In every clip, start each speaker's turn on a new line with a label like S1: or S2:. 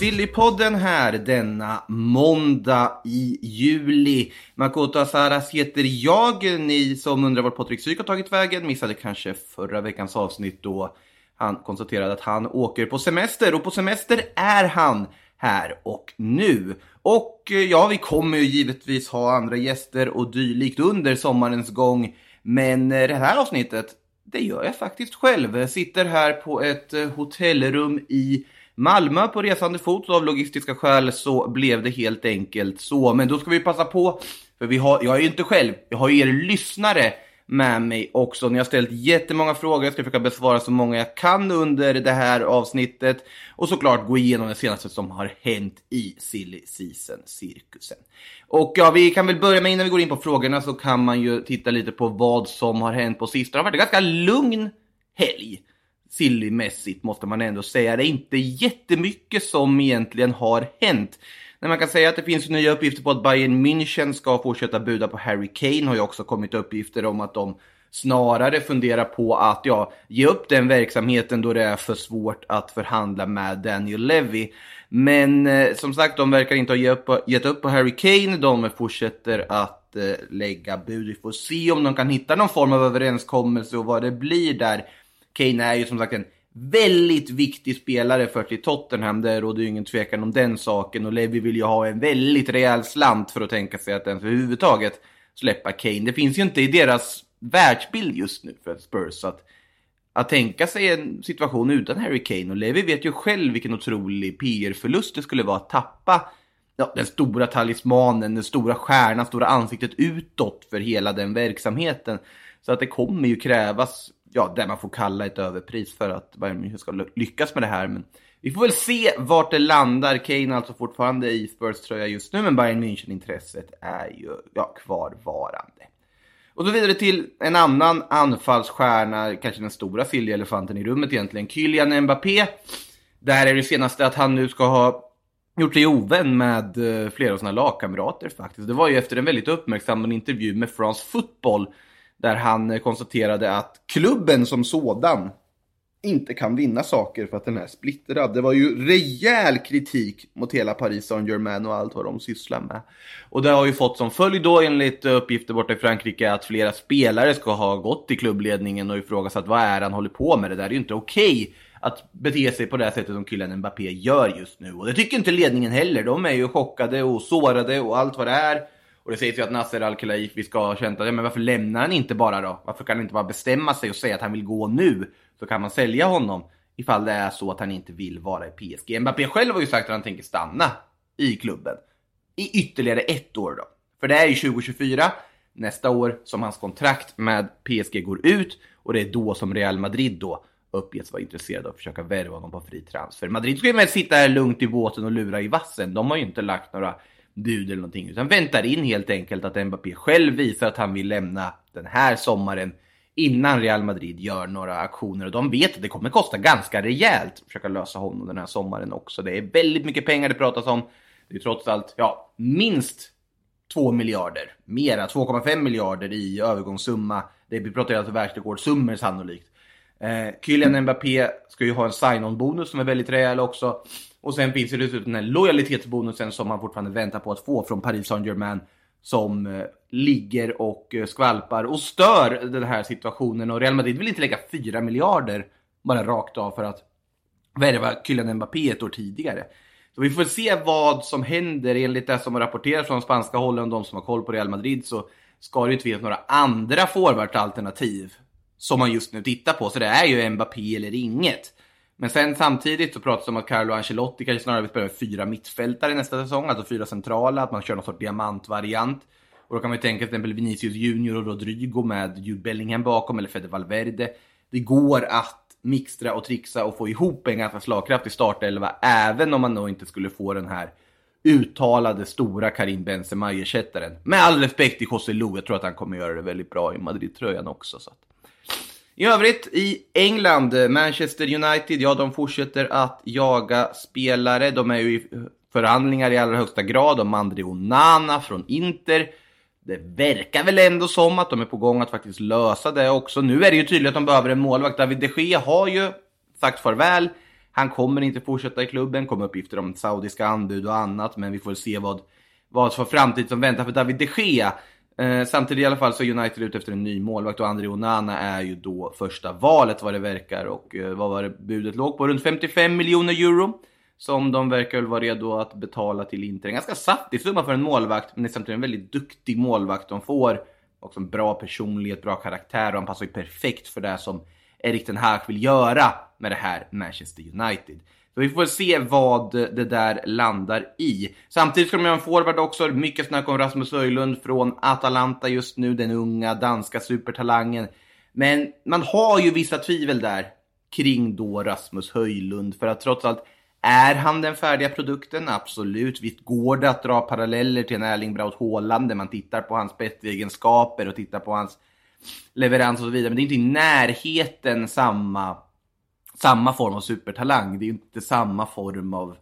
S1: Sillypodden här denna måndag i juli. Makoto Asaras heter jag. Ni som undrar var Patrik Syk har tagit vägen missade kanske förra veckans avsnitt då han konstaterade att han åker på semester och på semester är han här och nu. Och eh, ja, vi kommer ju givetvis ha andra gäster och dylikt under sommarens gång. Men eh, det här avsnittet, det gör jag faktiskt själv. Jag sitter här på ett eh, hotellrum i Malmö på resande fot av logistiska skäl så blev det helt enkelt så. Men då ska vi passa på, för vi har, jag är ju inte själv, jag har ju er lyssnare med mig också. Ni har ställt jättemånga frågor, jag ska försöka besvara så många jag kan under det här avsnittet. Och såklart gå igenom det senaste som har hänt i Silly Season-cirkusen. Och ja, vi kan väl börja med innan vi går in på frågorna så kan man ju titta lite på vad som har hänt på sistone. Det har varit en ganska lugn helg. Sillymässigt måste man ändå säga. Det är inte jättemycket som egentligen har hänt. Men man kan säga att det finns nya uppgifter på att Bayern München ska fortsätta buda på Harry Kane. har ju också kommit uppgifter om att de snarare funderar på att ja, ge upp den verksamheten då det är för svårt att förhandla med Daniel Levy. Men eh, som sagt, de verkar inte ha gett upp, gett upp på Harry Kane. De fortsätter att eh, lägga bud. Vi får se om de kan hitta någon form av överenskommelse och vad det blir där. Kane är ju som sagt en väldigt viktig spelare för till Tottenham. Det råder ju ingen tvekan om den saken. Och Levy vill ju ha en väldigt rejäl slant för att tänka sig att ens överhuvudtaget släppa Kane. Det finns ju inte i deras världsbild just nu för Spurs. Så att, att tänka sig en situation utan Harry Kane. Och Levy vet ju själv vilken otrolig PR-förlust det skulle vara att tappa ja, den stora talismanen, den stora stjärnan, stora ansiktet utåt för hela den verksamheten. Så att det kommer ju krävas ja, det man får kalla ett överpris för att Bayern München ska lyckas med det här. Men vi får väl se vart det landar. Kane alltså fortfarande i Spurs-tröja just nu, men Bayern München-intresset är ju ja, kvarvarande. Och så vidare till en annan anfallsstjärna, kanske den stora elefanten i rummet egentligen, Kylian Mbappé. Där är det senaste att han nu ska ha gjort sig ovän med eh, flera av sina lagkamrater faktiskt. Det var ju efter en väldigt uppmärksammad intervju med France Football där han eh, konstaterade att klubben som sådan inte kan vinna saker för att den är splittrad. Det var ju rejäl kritik mot hela Paris Saint-Germain och allt vad de sysslar med. Och det har ju fått som följd då enligt uppgifter borta i Frankrike att flera spelare ska ha gått till klubbledningen och ifrågasatt vad är han håller på med. Det där är ju inte okej okay att bete sig på det sättet som killen Mbappé gör just nu. Och det tycker inte ledningen heller. De är ju chockade och sårade och allt vad det är. Och det sägs ju att Nasser Al-Khelaifi ska ha känt att, men varför lämnar han inte bara då? Varför kan han inte bara bestämma sig och säga att han vill gå nu? Så kan man sälja honom ifall det är så att han inte vill vara i PSG. Mbappé själv har ju sagt att han tänker stanna i klubben i ytterligare ett år då. För det är ju 2024, nästa år, som hans kontrakt med PSG går ut och det är då som Real Madrid då uppges vara intresserade av att försöka värva honom på fri transfer. Madrid ska ju med sitta här lugnt i båten och lura i vassen. De har ju inte lagt några bud eller någonting. Utan väntar in helt enkelt att Mbappé själv visar att han vill lämna den här sommaren innan Real Madrid gör några aktioner. Och de vet att det kommer kosta ganska rejält att försöka lösa honom den här sommaren också. Det är väldigt mycket pengar det pratas om. Det är trots allt, ja, minst 2 miljarder. Mera, 2,5 miljarder i övergångssumma. Det, vi pratar alltså världsrekordsummor sannolikt. Eh, Kylian Mbappé ska ju ha en sign-on-bonus som är väldigt rejäl också. Och sen finns det dessutom den här lojalitetsbonusen som man fortfarande väntar på att få från Paris Saint-Germain. Som eh, ligger och eh, skvalpar och stör den här situationen. Och Real Madrid vill inte lägga 4 miljarder bara rakt av för att värva Kylian Mbappé ett år tidigare. Så vi får se vad som händer. Enligt det som har rapporterats från spanska hållen och de som har koll på Real Madrid så ska det inte finnas några andra forwardalternativ som man just nu tittar på. Så det är ju Mbappé eller inget. Men sen samtidigt så pratas det om att Carlo Ancelotti kanske snarare vill spela med fyra mittfältare nästa säsong, alltså fyra centrala, att man kör någon sorts diamantvariant. Och då kan man ju tänka till exempel Vinicius Junior och Rodrigo med Jude Bellingham bakom, eller Fede Valverde. Det går att mixtra och trixa och få ihop en ganska slagkraftig startelva, även om man nog inte skulle få den här uttalade stora Karim Benzema-ersättaren. Med all respekt till José Lu, jag tror att han kommer göra det väldigt bra i Madrid-tröjan också. Så att. I övrigt i England, eh, Manchester United, ja de fortsätter att jaga spelare. De är ju i förhandlingar i allra högsta grad om André Onana från Inter. Det verkar väl ändå som att de är på gång att faktiskt lösa det också. Nu är det ju tydligt att de behöver en målvakt. David de Gea har ju sagt farväl. Han kommer inte fortsätta i klubben, kommer uppgifter om saudiska anbud och annat, men vi får se vad, vad för framtid som väntar för David de Gea. Eh, samtidigt i alla fall så är United ute efter en ny målvakt och André Onana är ju då första valet vad det verkar och eh, vad var det budet låg på? Runt 55 miljoner euro. Som de verkar väl vara redo att betala till Inter. En ganska saftig summa för en målvakt, men det är samtidigt en väldigt duktig målvakt de får. Också en bra personlighet, bra karaktär och han passar ju perfekt för det som Erik Ten Hag vill göra med det här Manchester United. Så vi får se vad det där landar i. Samtidigt ska de ha en forward också. Mycket snack om Rasmus Höjlund från Atalanta just nu, den unga danska supertalangen. Men man har ju vissa tvivel där kring då Rasmus Höjlund. För att trots allt, är han den färdiga produkten? Absolut. Visst går det att dra paralleller till en Erling Braut Haaland när man tittar på hans bästegenskaper och tittar på hans leverans och så vidare. Men det är inte i närheten samma, samma form av supertalang. Det är ju inte samma form av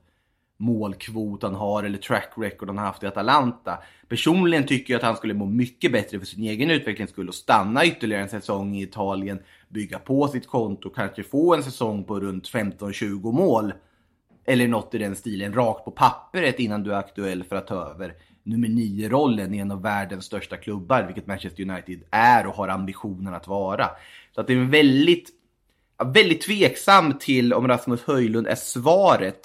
S1: målkvot han har eller track record han har haft i Atalanta. Personligen tycker jag att han skulle må mycket bättre för sin egen utvecklings skull och stanna ytterligare en säsong i Italien, bygga på sitt konto, kanske få en säsong på runt 15-20 mål. Eller något i den stilen, rakt på pappret innan du är aktuell för att ta över nummer 9-rollen i en av världens största klubbar, vilket Manchester United är och har ambitionen att vara. Så att det är en väldigt, väldigt tveksam till om Rasmus Höjlund är svaret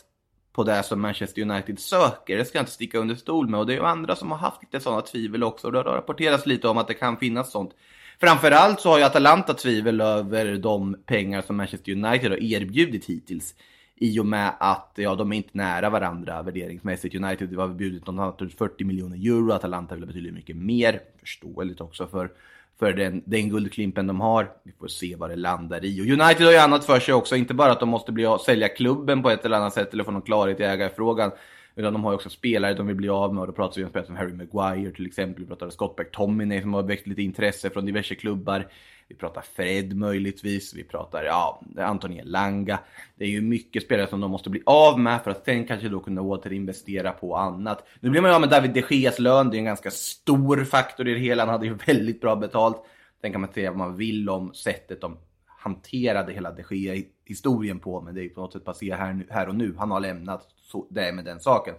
S1: på det som Manchester United söker. Det ska jag inte sticka under stol med och det är ju andra som har haft lite sådana tvivel också och det har rapporterats lite om att det kan finnas sånt. Framförallt så har ju Atalanta tvivel över de pengar som Manchester United har erbjudit hittills i och med att ja, de är inte nära varandra värderingsmässigt. United har bjudit något typ 40 miljoner euro, Atalanta vill ha betydligt mycket mer. Förståeligt också för, för den, den guldklimpen de har. Vi får se vad det landar i. Och United har ju annat för sig också, inte bara att de måste bli, sälja klubben på ett eller annat sätt eller få någon klarhet i ägarfrågan. Utan de har ju också spelare de vill bli av med och då pratar vi om spelare som Harry Maguire till exempel. Vi pratar om Scott McTominay som har väckt lite intresse från diverse klubbar. Vi pratar Fred möjligtvis, vi pratar ja, Anthony Langa. Det är ju mycket spelare som de måste bli av med för att sen kanske då kunna återinvestera på annat. Nu blir man ju av med David de Geas lön, det är en ganska stor faktor i det hela. Han hade ju väldigt bra betalt. Sen kan man säga vad man vill om sättet de hanterade hela de Gea-historien på, men det är ju på något sätt passé här, här och nu. Han har lämnat, så det är med den saken.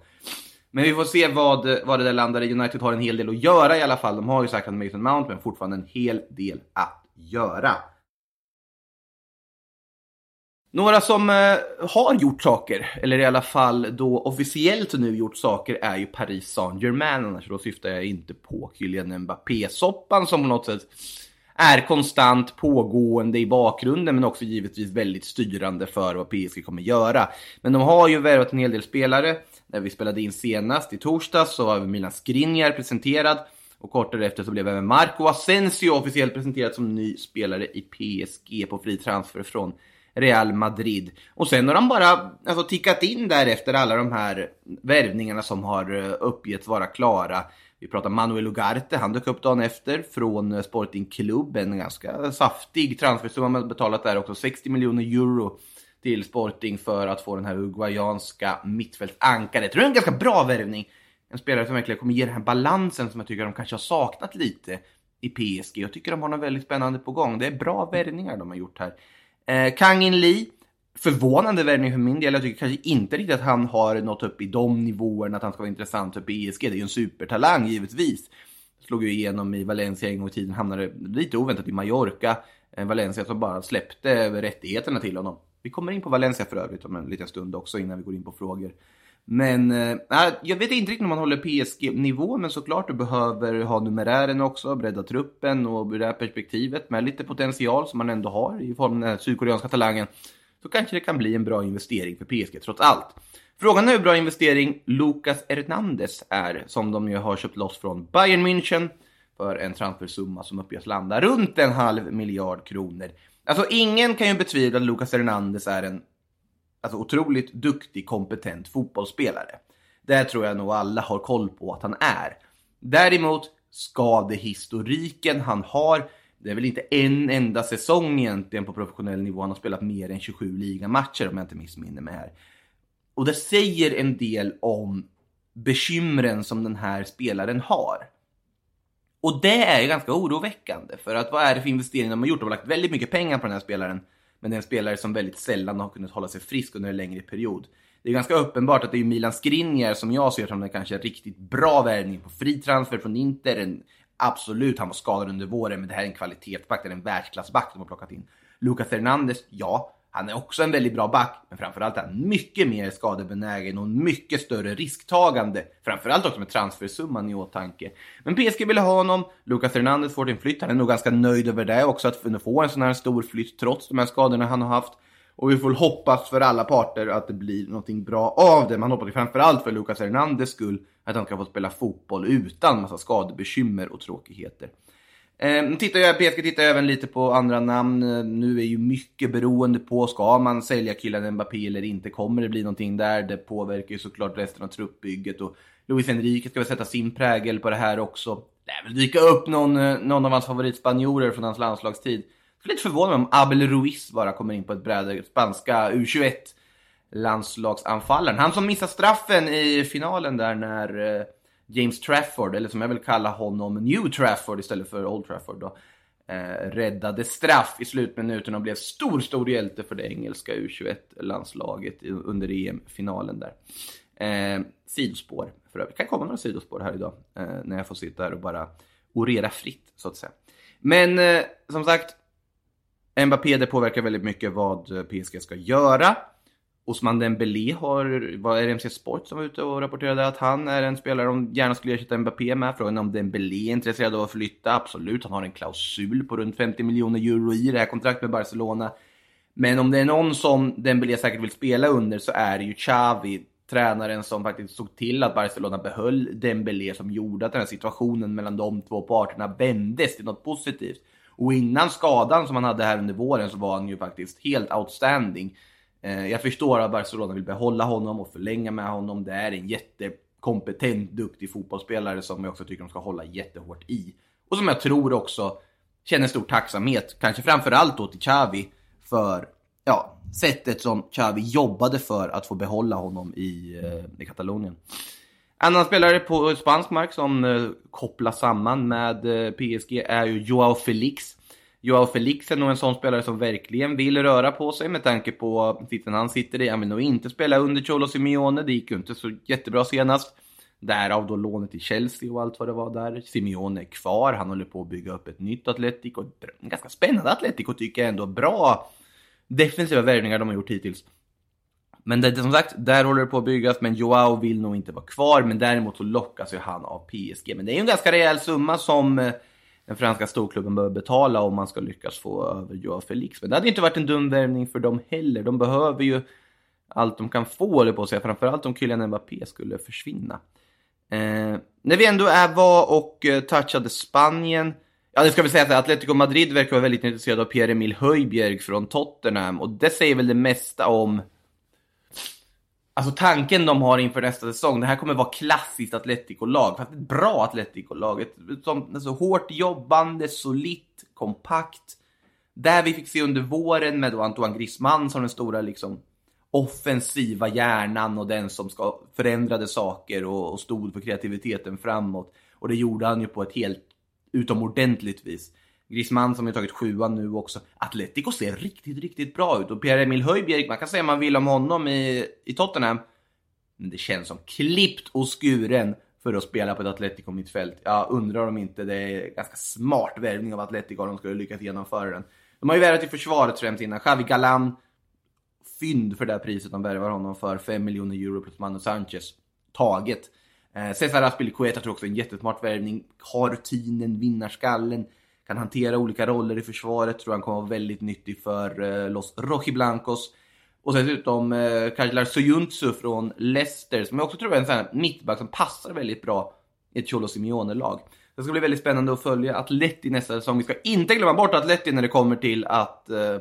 S1: Men vi får se vad, vad det där landar i. United har en hel del att göra i alla fall. De har ju sagt att Mason Mount, men fortfarande en hel del att göra. Några som eh, har gjort saker, eller i alla fall då officiellt nu gjort saker, är ju Paris Saint-Germain. Annars då syftar jag inte på Kylian Mbappé-soppan som på något sätt är konstant pågående i bakgrunden men också givetvis väldigt styrande för vad PSG kommer göra. Men de har ju värvat en hel del spelare. När vi spelade in senast i torsdags så var Milan Skriniar presenterad. Och kort därefter så blev även Marco Asensio officiellt presenterad som ny spelare i PSG på fri transfer från Real Madrid. Och sen har de bara alltså, tickat in därefter alla de här värvningarna som har eh, uppgetts vara klara. Vi pratar Manuel Ugarte, han dök upp dagen efter från eh, Sporting Club. En ganska saftig transfersumma man betalat där också, 60 miljoner euro till Sporting för att få den här uruguayanska mittfältsankaret. Jag tror det är en ganska bra värvning en spelare som verkligen kommer ge den här balansen som jag tycker de kanske har saknat lite i PSG. Jag tycker de har något väldigt spännande på gång. Det är bra värvningar de har gjort här. Eh, Kang In Lee, förvånande värvning för min del. Jag tycker kanske inte riktigt att han har nått upp i de nivåerna att han ska vara intressant för PSG. Det är ju en supertalang givetvis. Slog ju igenom i Valencia en gång i tiden, hamnade lite oväntat i Mallorca. Eh, Valencia som bara släppte rättigheterna till honom. Vi kommer in på Valencia för övrigt om en liten stund också innan vi går in på frågor. Men eh, äh, jag vet inte riktigt om man håller PSG-nivå, men såklart du behöver ha numerären också, bredda truppen och ur det här perspektivet med lite potential som man ändå har i form av den här sydkoreanska talangen. Så kanske det kan bli en bra investering för PSG trots allt. Frågan är hur bra investering Lucas Hernandez är, som de ju har köpt loss från Bayern München för en transfersumma som uppges landa runt en halv miljard kronor. Alltså ingen kan ju betvivla att Lucas Hernandez är en alltså, otroligt duktig, kompetent fotbollsspelare. Det tror jag nog alla har koll på att han är. Däremot skadehistoriken han har, det är väl inte en enda säsong egentligen på professionell nivå han har spelat mer än 27 ligamatcher om jag inte missminner mig här. Och det säger en del om bekymren som den här spelaren har. Och det är ju ganska oroväckande, för att vad är det för investeringar de har gjort? De har lagt väldigt mycket pengar på den här spelaren, men det är en spelare som väldigt sällan har kunnat hålla sig frisk under en längre period. Det är ganska uppenbart att det är Milan Skriniar som jag ser som den kanske riktigt bra värvning på fri transfer från Inter. En, absolut, han var skadad under våren, men det här är en kvalitetsback, det är en världsklassback de har plockat in. Lucas Hernandez, ja, han är också en väldigt bra back, men framförallt är han mycket mer skadebenägen och mycket större risktagande. Framförallt också med transfersumman i åtanke. Men PSG ville ha honom, Lucas Hernandez får sin flytt, han är nog ganska nöjd över det också, att få en sån här stor flytt trots de här skadorna han har haft. Och vi får hoppas för alla parter att det blir någonting bra av det. Man hoppas framförallt för Lucas Hernandez skull att han kan få spela fotboll utan massa skadebekymmer och tråkigheter. Eh, tittar jag, PSG tittar även lite på andra namn. Nu är ju mycket beroende på, ska man sälja killen Mbappé eller inte? Kommer det bli någonting där? Det påverkar ju såklart resten av truppbygget och Luis Enrique ska väl sätta sin prägel på det här också. Det lär väl dyka upp någon, eh, någon av hans favoritspanjorer från hans landslagstid. Jag är lite förvånad om Abel Ruiz bara kommer in på ett bräde. Spanska U21 landslagsanfallaren. Han som missar straffen i finalen där när eh, James Trafford, eller som jag vill kalla honom, New Trafford istället för Old Trafford då, eh, räddade straff i slutminuten och blev stor, stor hjälte för det engelska U21-landslaget under EM-finalen där. Eh, sidospår för övrigt. Det kan komma några sidospår här idag eh, när jag får sitta här och bara orera fritt så att säga. Men eh, som sagt, Mbappé det påverkar väldigt mycket vad eh, PSG ska göra. Osman Dembélé har, var RMC Sport som var ute och rapporterade att han är en spelare de gärna skulle ersätta Mbappé med. Frågan om Dembélé är intresserad av att flytta, absolut. Han har en klausul på runt 50 miljoner euro i det här kontraktet med Barcelona. Men om det är någon som Dembélé säkert vill spela under så är det ju Xavi, tränaren som faktiskt såg till att Barcelona behöll Dembélé som gjorde att den här situationen mellan de två parterna vändes till något positivt. Och innan skadan som han hade här under våren så var han ju faktiskt helt outstanding. Eh, jag förstår att Barcelona vill behålla honom och förlänga med honom. Det är en jättekompetent, duktig fotbollsspelare som jag också tycker de ska hålla jättehårt i. Och som jag tror också känner stor tacksamhet, kanske framförallt då till Xavi, för ja, sättet som Xavi jobbade för att få behålla honom i, eh, i Katalonien. Annan spelare på spansk mark som eh, kopplas samman med PSG är ju Joao Felix. Joao Felix är nog en sån spelare som verkligen vill röra på sig med tanke på sitsen han sitter i. Han vill nog inte spela under Cholo Simeone, det gick ju inte så jättebra senast. Därav då lånet till Chelsea och allt vad det var där. Simeone är kvar, han håller på att bygga upp ett nytt Atletico. En ganska spännande Atletico tycker jag ändå. Bra defensiva värvningar de har gjort hittills. Men det, som sagt, där håller det på att byggas, men Joao vill nog inte vara kvar. Men däremot så lockas ju han av PSG. Men det är ju en ganska rejäl summa som eh, den franska storklubben behöver betala om man ska lyckas få över Joao Felix. Men det hade inte varit en dum värvning för dem heller. De behöver ju allt de kan få, eller på att säga. Framförallt om Kylian Mbappé skulle försvinna. Eh, när vi ändå är var och eh, touchade Spanien. Ja, det ska vi säga att Atletico Madrid verkar vara väldigt intresserad av Pierre-Emil Höjbjerg från Tottenham. Och det säger väl det mesta om Alltså tanken de har inför nästa säsong, det här kommer vara klassiskt Atletico-lag. Fast ett bra Atletico-lag. Ett som, alltså, hårt jobbande, solitt, kompakt. Där vi fick se under våren med då Antoine Griezmann som den stora liksom, offensiva hjärnan och den som ska förändrade saker och, och stod för kreativiteten framåt. Och det gjorde han ju på ett helt utomordentligt vis. Griezmann som har tagit sjuan nu också. Atletico ser riktigt, riktigt bra ut. Och Pierre-Emil Höjbjerg, man kan säga man vill om honom i, i Tottenham. Men det känns som klippt och skuren för att spela på ett Atletico-mittfält. Jag undrar om inte det är ganska smart värvning av Atletico om de skulle lyckas genomföra den. De har ju värvat i försvaret främst innan. Xavi Galan, fynd för det här priset de värvar honom för. 5 miljoner euro plus Manu Sanchez. Taget. Eh, Cesar Aspilicueta tror också är en jättesmart värvning. Har rutinen, vinnarskallen kan hantera olika roller i försvaret. Tror han kommer vara väldigt nyttig för eh, Los Rojiblancos. Och dessutom eh, Kajlar Soyuncu från Leicester som jag också tror är en sån här mittback som passar väldigt bra i ett Cholo Simeone-lag. Det ska bli väldigt spännande att följa Atleti nästa säsong. Vi ska inte glömma bort Atleti när det kommer till att eh,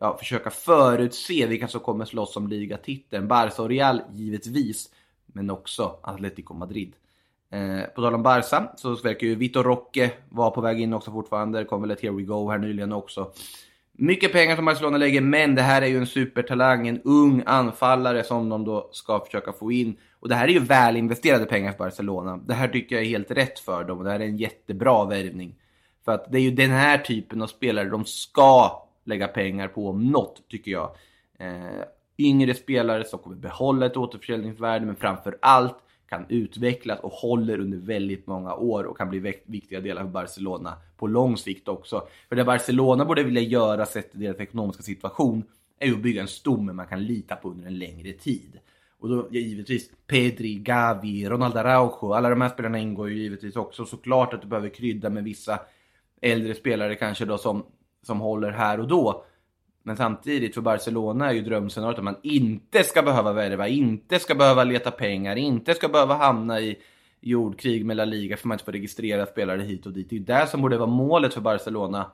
S1: ja, försöka förutse vilka som kommer slåss om ligatiteln. Barca och Real givetvis. men också Atletico Madrid. Eh, på tal om Barca så verkar ju Vitor Roque vara på väg in också fortfarande. Det kom väl ett Here We Go här nyligen också. Mycket pengar som Barcelona lägger, men det här är ju en supertalang, en ung anfallare som de då ska försöka få in. Och det här är ju väl investerade pengar för Barcelona. Det här tycker jag är helt rätt för dem och det här är en jättebra värvning. För att det är ju den här typen av spelare de ska lägga pengar på om något, tycker jag. Eh, yngre spelare som kommer behålla ett återförsäljningsvärde, men framför allt kan utvecklas och håller under väldigt många år och kan bli viktiga delar för Barcelona på lång sikt också. För det Barcelona borde vilja göra sett till deras ekonomiska situation är ju att bygga en stomme man kan lita på under en längre tid. Och då givetvis Pedri, Gavi, Ronaldo Araujo, alla de här spelarna ingår ju givetvis också. Såklart att du behöver krydda med vissa äldre spelare kanske då som, som håller här och då. Men samtidigt för Barcelona är ju drömscenariot att man inte ska behöva värva, inte ska behöva leta pengar, inte ska behöva hamna i jordkrig med La Liga för man inte får registrera spelare hit och dit. Det är ju det som borde vara målet för Barcelona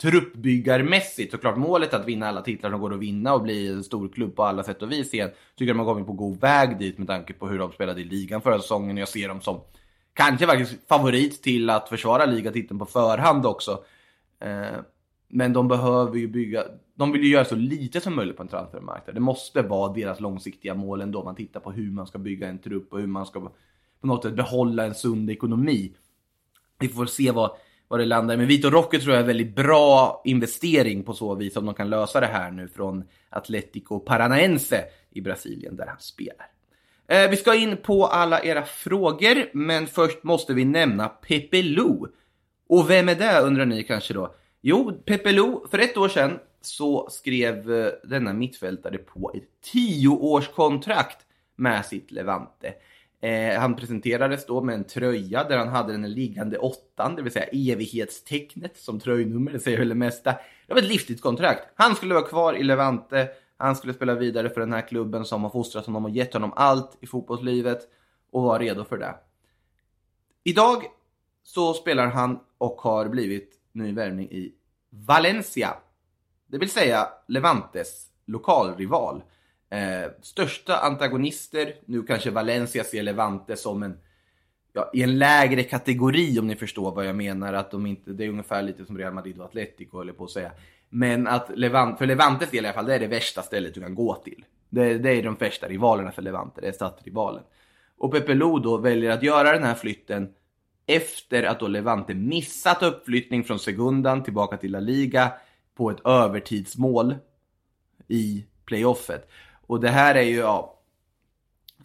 S1: truppbyggarmässigt. Såklart målet att vinna alla titlar som går att vinna och bli en stor klubb på alla sätt och vis igen. Tycker de har kommit på god väg dit med tanke på hur de spelade i ligan förra säsongen. Jag ser dem som kanske faktiskt favorit till att försvara ligatiteln på förhand också. Eh, men de behöver ju bygga, de vill ju göra så lite som möjligt på en transfermarknad. Det måste vara deras långsiktiga mål ändå. Man tittar på hur man ska bygga en trupp och hur man ska på något sätt behålla en sund ekonomi. Vi får se vad, vad det landar Men Vito Roque tror jag är en väldigt bra investering på så vis om de kan lösa det här nu från Atletico Paranaense i Brasilien där han spelar. Eh, vi ska in på alla era frågor, men först måste vi nämna Pepe Lou. Och vem är det undrar ni kanske då? Jo, Pepe Lo, för ett år sedan så skrev eh, denna mittfältare på ett tioårskontrakt med sitt Levante. Eh, han presenterades då med en tröja där han hade den liggande åttan, det vill säga evighetstecknet som tröjnummer, det säger väl det mesta. Det var ett livstidskontrakt. kontrakt. Han skulle vara kvar i Levante, han skulle spela vidare för den här klubben som har fostrat honom och gett honom allt i fotbollslivet och var redo för det. Idag så spelar han och har blivit ny värvning i Valencia. Det vill säga Levantes lokalrival. Eh, största antagonister, nu kanske Valencia ser Levante som en ja, i en lägre kategori om ni förstår vad jag menar. Att de inte, det är ungefär lite som Real Madrid och Atletico eller på att säga. Men att Levante, för Levantes del i alla fall, det är det värsta stället du kan gå till. Det, det är de värsta rivalerna för Levante, det är stadsrivalen. Och Pepe Lo då väljer att göra den här flytten efter att då Levante missat uppflyttning från Segundan tillbaka till La Liga på ett övertidsmål i playoffet. Och det här är ju ja,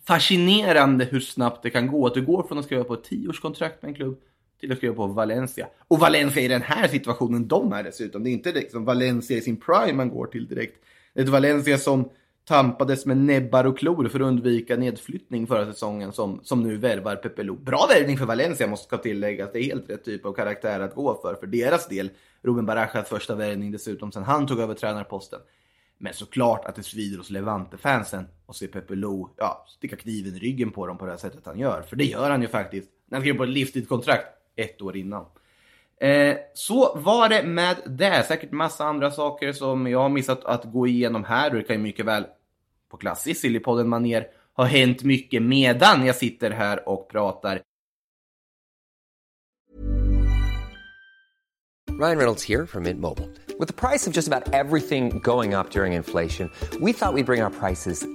S1: fascinerande hur snabbt det kan gå. Att du går från att skriva på ett tioårskontrakt med en klubb till att skriva på Valencia. Och Valencia i den här situationen de är dessutom. Det är inte liksom Valencia i sin prime man går till direkt. Det är ett Valencia som tampades med näbbar och klor för att undvika nedflyttning förra säsongen som, som nu värvar Pepelo. Bra värvning för Valencia måste jag tillägga. Det är helt rätt typ av karaktär att gå för för deras del. Ruben Barajas första värvning dessutom sen han tog över tränarposten. Men såklart att det svider hos Levante-fansen och se Pepelo ja, sticka kniven i ryggen på dem på det här sättet han gör. För det gör han ju faktiskt. När han skriver på ett livstidskontrakt ett år innan. Eh, så var det med det. Säkert massa andra saker som jag har missat att gå igenom här. Och det kan ju mycket väl på klassiskt Sillypodden maner har hänt mycket medan jag sitter här och pratar.
S2: Ryan Reynolds här från Mint Mobile. Med priset på nästan allt som går upp under inflationen, trodde vi att vi skulle bring våra priser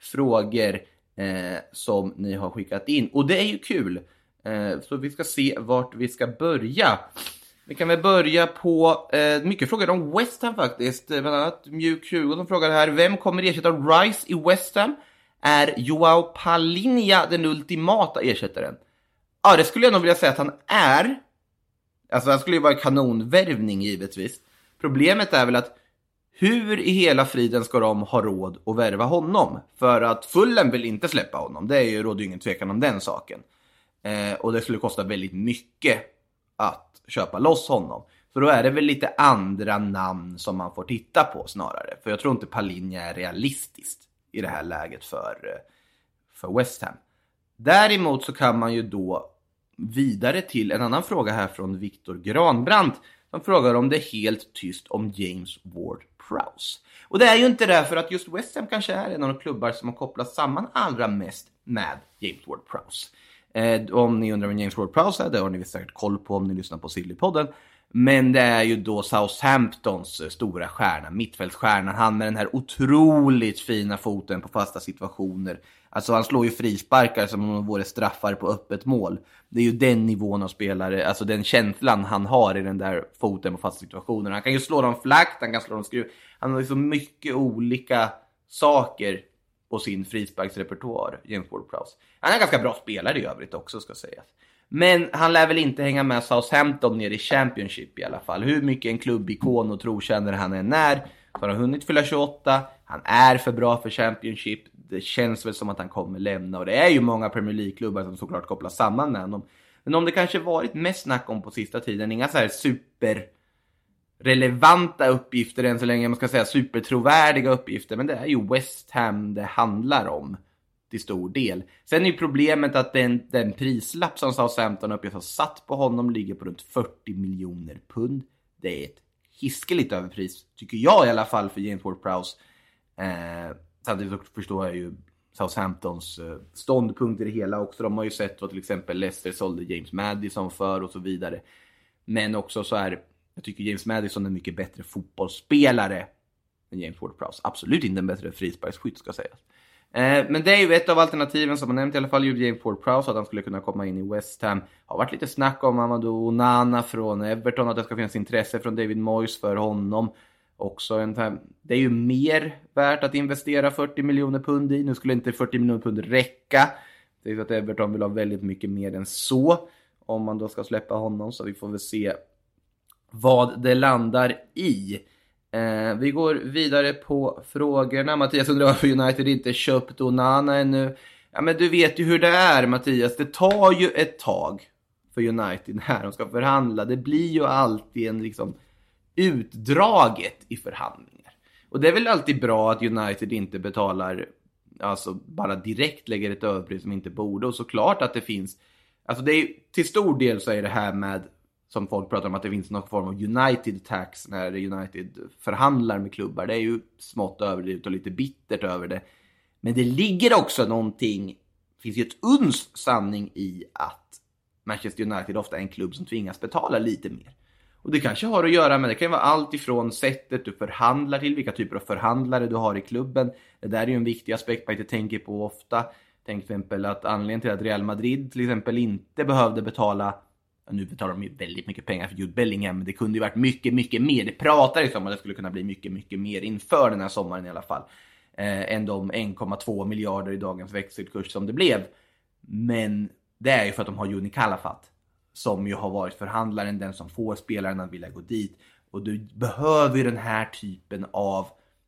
S1: frågor eh, som ni har skickat in. Och det är ju kul. Eh, så vi ska se vart vi ska börja. Vi kan väl börja på eh, mycket frågor om West Ham faktiskt. Eh, bland annat Mjuk 20 som frågar här. Vem kommer ersätta Rice i West Ham? Är Joao Palinha den ultimata ersättaren? Ja, det skulle jag nog vilja säga att han är. Alltså han skulle ju vara en kanonvärvning givetvis. Problemet är väl att hur i hela friden ska de ha råd att värva honom? För att Fullen vill inte släppa honom, det är ju, råder ju ingen tvekan om den saken. Eh, och det skulle kosta väldigt mycket att köpa loss honom. Så då är det väl lite andra namn som man får titta på snarare. För jag tror inte Palinja är realistiskt i det här läget för, eh, för West Ham. Däremot så kan man ju då vidare till en annan fråga här från Viktor Granbrandt som frågar om det är helt tyst om James Ward. Prowse. Och det är ju inte därför att just West Ham kanske är en av de klubbar som har kopplats samman allra mest med James Ward-Prowse. Eh, om ni undrar vem James Ward-Prowse är, det har ni säkert koll på om ni lyssnar på Sillypodden. Men det är ju då Southamptons eh, stora stjärna, mittfältsstjärnan. Han med den här otroligt fina foten på fasta situationer. Alltså han slår ju frisparkar som om de vore straffar på öppet mål. Det är ju den nivån av spelare, alltså den känslan han har i den där foten på fasta situationer. Han kan ju slå dem flackt, han kan slå dem skruv. Han har ju så mycket olika saker på sin frisparksrepertoar, James Ward-Prowse. Han är en ganska bra spelare i övrigt också ska sägas. Men han lär väl inte hänga med Southampton ner i Championship i alla fall. Hur mycket en klubbikon och trotjänare han än är, så har han hunnit fylla 28, han är för bra för Championship, det känns väl som att han kommer lämna och det är ju många Premier League-klubbar som såklart kopplas samman med honom. Men om det kanske varit mest snack om på sista tiden, inga så här super relevanta uppgifter än så länge, man ska säga supertrovärdiga uppgifter, men det är ju West Ham det handlar om till stor del. Sen är ju problemet att den, den prislapp som Southampton uppges ha satt på honom ligger på runt 40 miljoner pund. Det är ett hiskeligt överpris, tycker jag i alla fall, för James Ward-Prowse. Eh, samtidigt förstår jag ju Southamptons eh, ståndpunkt i det hela också. De har ju sett vad till exempel Leicester sålde James Madison för och så vidare. Men också så är, jag tycker James Madison är en mycket bättre fotbollsspelare än James Ward-Prowse. Absolut inte en bättre frisparksskytt ska sägas. Eh, men det är ju ett av alternativen som man nämnt i alla fall, James Ward-Prowse att han skulle kunna komma in i West Ham. Det Har varit lite snack om Amadou Onana från Everton, att det ska finnas intresse från David Moyes för honom. Också en, det är ju mer värt att investera 40 miljoner pund i. Nu skulle inte 40 miljoner pund räcka. Det är att Everton vill ha väldigt mycket mer än så. Om man då ska släppa honom. Så vi får väl se vad det landar i. Eh, vi går vidare på frågorna. Mattias undrar varför United inte köpt Onana ännu. Ja, men du vet ju hur det är Mattias. Det tar ju ett tag för United när de ska förhandla. Det blir ju alltid en liksom utdraget i förhandlingar. Och det är väl alltid bra att United inte betalar, alltså bara direkt lägger ett överpris som inte borde. Och såklart att det finns, alltså det är till stor del så är det här med som folk pratar om att det finns någon form av United tax när United förhandlar med klubbar. Det är ju smått överdrivet och lite bittert över det. Men det ligger också någonting, det finns ju ett uns sanning i att Manchester United ofta är en klubb som tvingas betala lite mer. Och det kanske har att göra med, det kan vara allt ifrån sättet du förhandlar till, vilka typer av förhandlare du har i klubben. Det där är ju en viktig aspekt man inte tänker på ofta. Tänk till exempel att anledningen till att Real Madrid till exempel inte behövde betala nu betalar de ju väldigt mycket pengar för Jude Bellingham, men det kunde ju varit mycket, mycket mer. Det pratades liksom om att det skulle kunna bli mycket, mycket mer inför den här sommaren i alla fall. Eh, än de 1,2 miljarder i dagens växelkurs som det blev. Men det är ju för att de har Juni Kalafat som ju har varit förhandlaren, den som får spelaren att vilja gå dit. Och du behöver ju den här typen av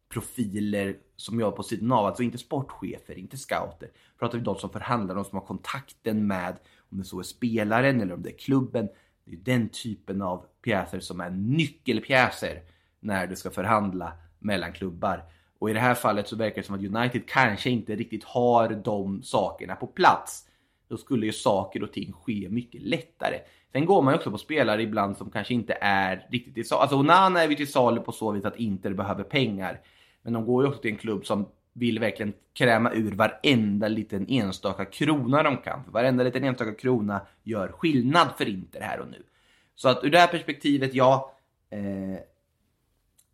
S1: profiler som jag på sidan av, alltså inte sportchefer, inte scouter. Pratar vi de som förhandlar, de som har kontakten med om det så är spelaren eller om det är klubben. Det är den typen av pjäser som är nyckelpjäser när du ska förhandla mellan klubbar. Och i det här fallet så verkar det som att United kanske inte riktigt har de sakerna på plats. Då skulle ju saker och ting ske mycket lättare. Sen går man ju också på spelare ibland som kanske inte är riktigt i salu. Alltså Onana är vi till salu på så vis att Inter behöver pengar. Men de går ju också till en klubb som vill verkligen kräma ur varenda liten enstaka krona de kan. För varenda liten enstaka krona gör skillnad för Inter här och nu. Så att ur det här perspektivet, ja. Eh,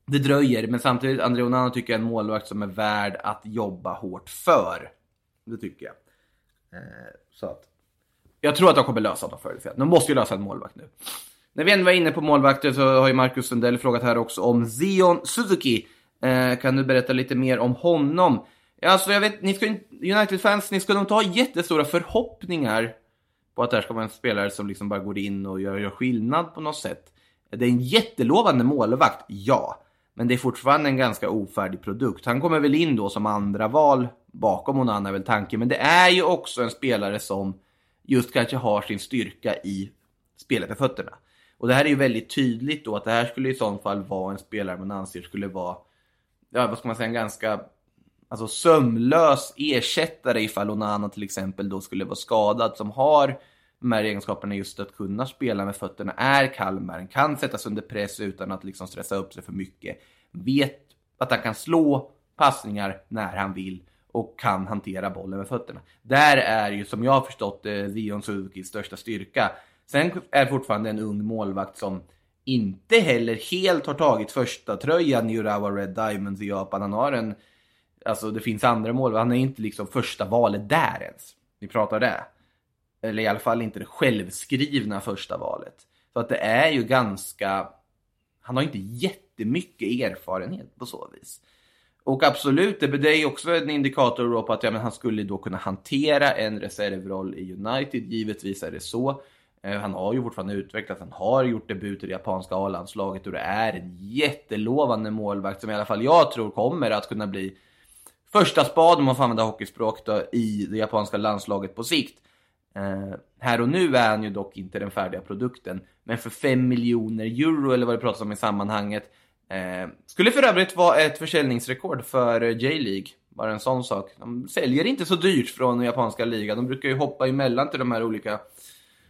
S1: det dröjer, men samtidigt André Onana tycker jag är en målvakt som är värd att jobba hårt för. Det tycker jag. Eh, så att jag tror att de kommer lösa dem förr eller De måste ju lösa en målvakt nu. När vi ändå var inne på målvakter så har ju Marcus Sundell frågat här också om Zion Suzuki. Eh, kan du berätta lite mer om honom? Alltså jag vet, ni ska United-fans, ni ska nog inte ha jättestora förhoppningar på att det här ska vara en spelare som liksom bara går in och gör, gör skillnad på något sätt. Det är en jättelovande målvakt, ja. Men det är fortfarande en ganska ofärdig produkt. Han kommer väl in då som andra val bakom Onana är väl tanken. Men det är ju också en spelare som just kanske har sin styrka i spelet med fötterna. Och det här är ju väldigt tydligt då att det här skulle i så fall vara en spelare man anser skulle vara, ja vad ska man säga, en ganska alltså sömlös ersättare ifall Onana till exempel då skulle vara skadad som har de här egenskaperna just att kunna spela med fötterna är Kalmar. kan sättas under press utan att liksom stressa upp sig för mycket. Vet att han kan slå passningar när han vill och kan hantera bollen med fötterna. Där är ju som jag har förstått det, Dion Suzukis största styrka. Sen är fortfarande en ung målvakt som inte heller helt har tagit första tröjan i Urawa Red Diamonds i Japan. Han har en, alltså det finns andra mål. han är inte liksom första valet där ens. Vi pratar det. Eller i alla fall inte det självskrivna första valet. Så att det är ju ganska, han har inte jättemycket erfarenhet på så vis. Och absolut, det är också en indikator på att ja, men han skulle då kunna hantera en reservroll i United. Givetvis är det så. Eh, han har ju fortfarande utvecklats, han har gjort debut i det japanska A-landslaget och det är en jättelovande målvakt som i alla fall jag tror kommer att kunna bli första spad, om man får använda hockeyspråk, då, i det japanska landslaget på sikt. Eh, här och nu är han ju dock inte den färdiga produkten, men för 5 miljoner euro eller vad det pratas om i sammanhanget eh, skulle för övrigt vara ett försäljningsrekord för J-League. Bara en sån sak. De säljer inte så dyrt från den japanska ligan. De brukar ju hoppa emellan till de här olika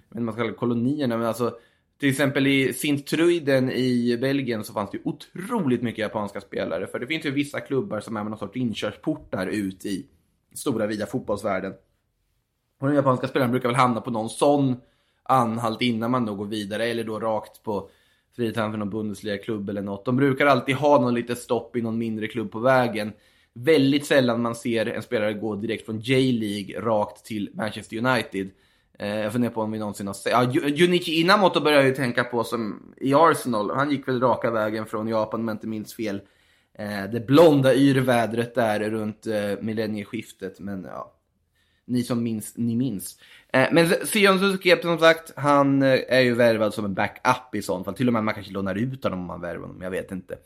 S1: men man ska kalla kolonierna, men alltså till exempel i Sint-Truiden i Belgien så fanns det otroligt mycket japanska spelare. För det finns ju vissa klubbar som är med någon sorts inkörsportar ut i stora vida fotbollsvärlden. Och de japanska spelarna brukar väl hamna på någon sån anhalt innan man då går vidare eller då rakt på fritan för någon Bundesliga-klubb eller något. De brukar alltid ha någon litet stopp i någon mindre klubb på vägen. Väldigt sällan man ser en spelare gå direkt från J-League rakt till Manchester United. Eh, jag funderar på om vi någonsin har sett... Ja, Junichi Inamoto börjar jag ju tänka på som i Arsenal. Han gick väl raka vägen från Japan om jag inte minns fel. Eh, det blonda yrvädret där runt eh, millennieskiftet. Men ja, ni som minns, ni minns. Eh, men Sion Suzuki, som sagt, han eh, är ju värvad som en backup i sånt fall. Till och med man kanske lånar ut honom om man värvar honom, jag vet inte.